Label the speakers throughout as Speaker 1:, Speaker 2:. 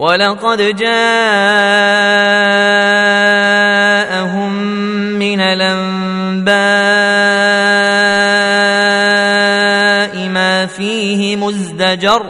Speaker 1: ولقد جاءهم من الانباء ما فيه مزدجر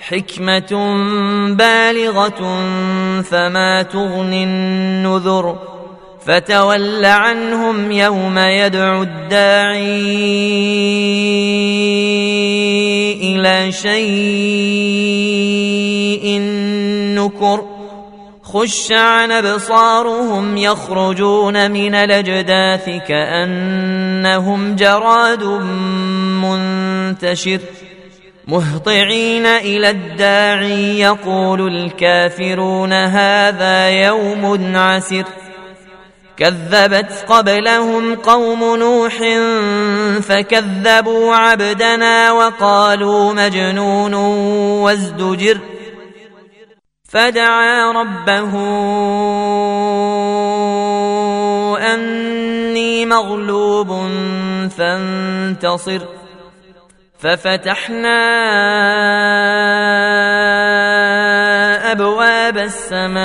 Speaker 1: حكمه بالغه فما تغني النذر فتول عنهم يوم يدعو الداعي إلى شيء نكر خش عن أبصارهم يخرجون من الأجداث كأنهم جراد منتشر مهطعين إلى الداعي يقول الكافرون هذا يوم عسر كذبت قبلهم قوم نوح فكذبوا عبدنا وقالوا مجنون وازدجر فدعا ربه أني مغلوب فانتصر. ففتحنا أبواب السماء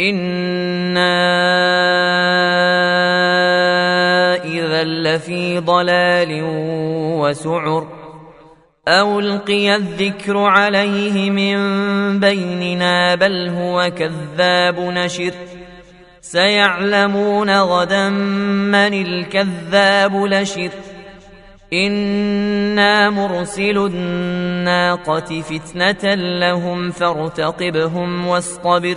Speaker 1: إنا إذا لفي ضلال وسعر ألقي الذكر عليه من بيننا بل هو كذاب نشر سيعلمون غدا من الكذاب لشر إنا مرسل الناقة فتنة لهم فارتقبهم واصطبر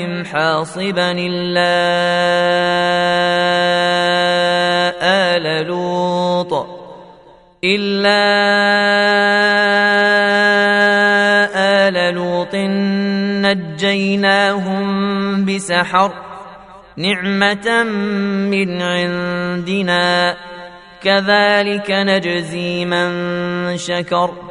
Speaker 1: حاصبا إلا آل لوط إلا آل لوط نجيناهم بسحر نعمة من عندنا كذلك نجزي من شكر.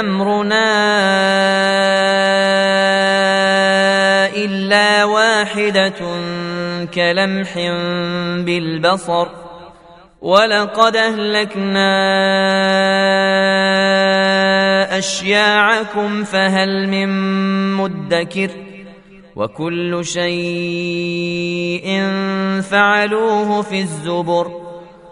Speaker 1: امرنا الا واحدة كلمح بالبصر ولقد اهلكنا اشياعكم فهل من مدكر وكل شيء فعلوه في الزبر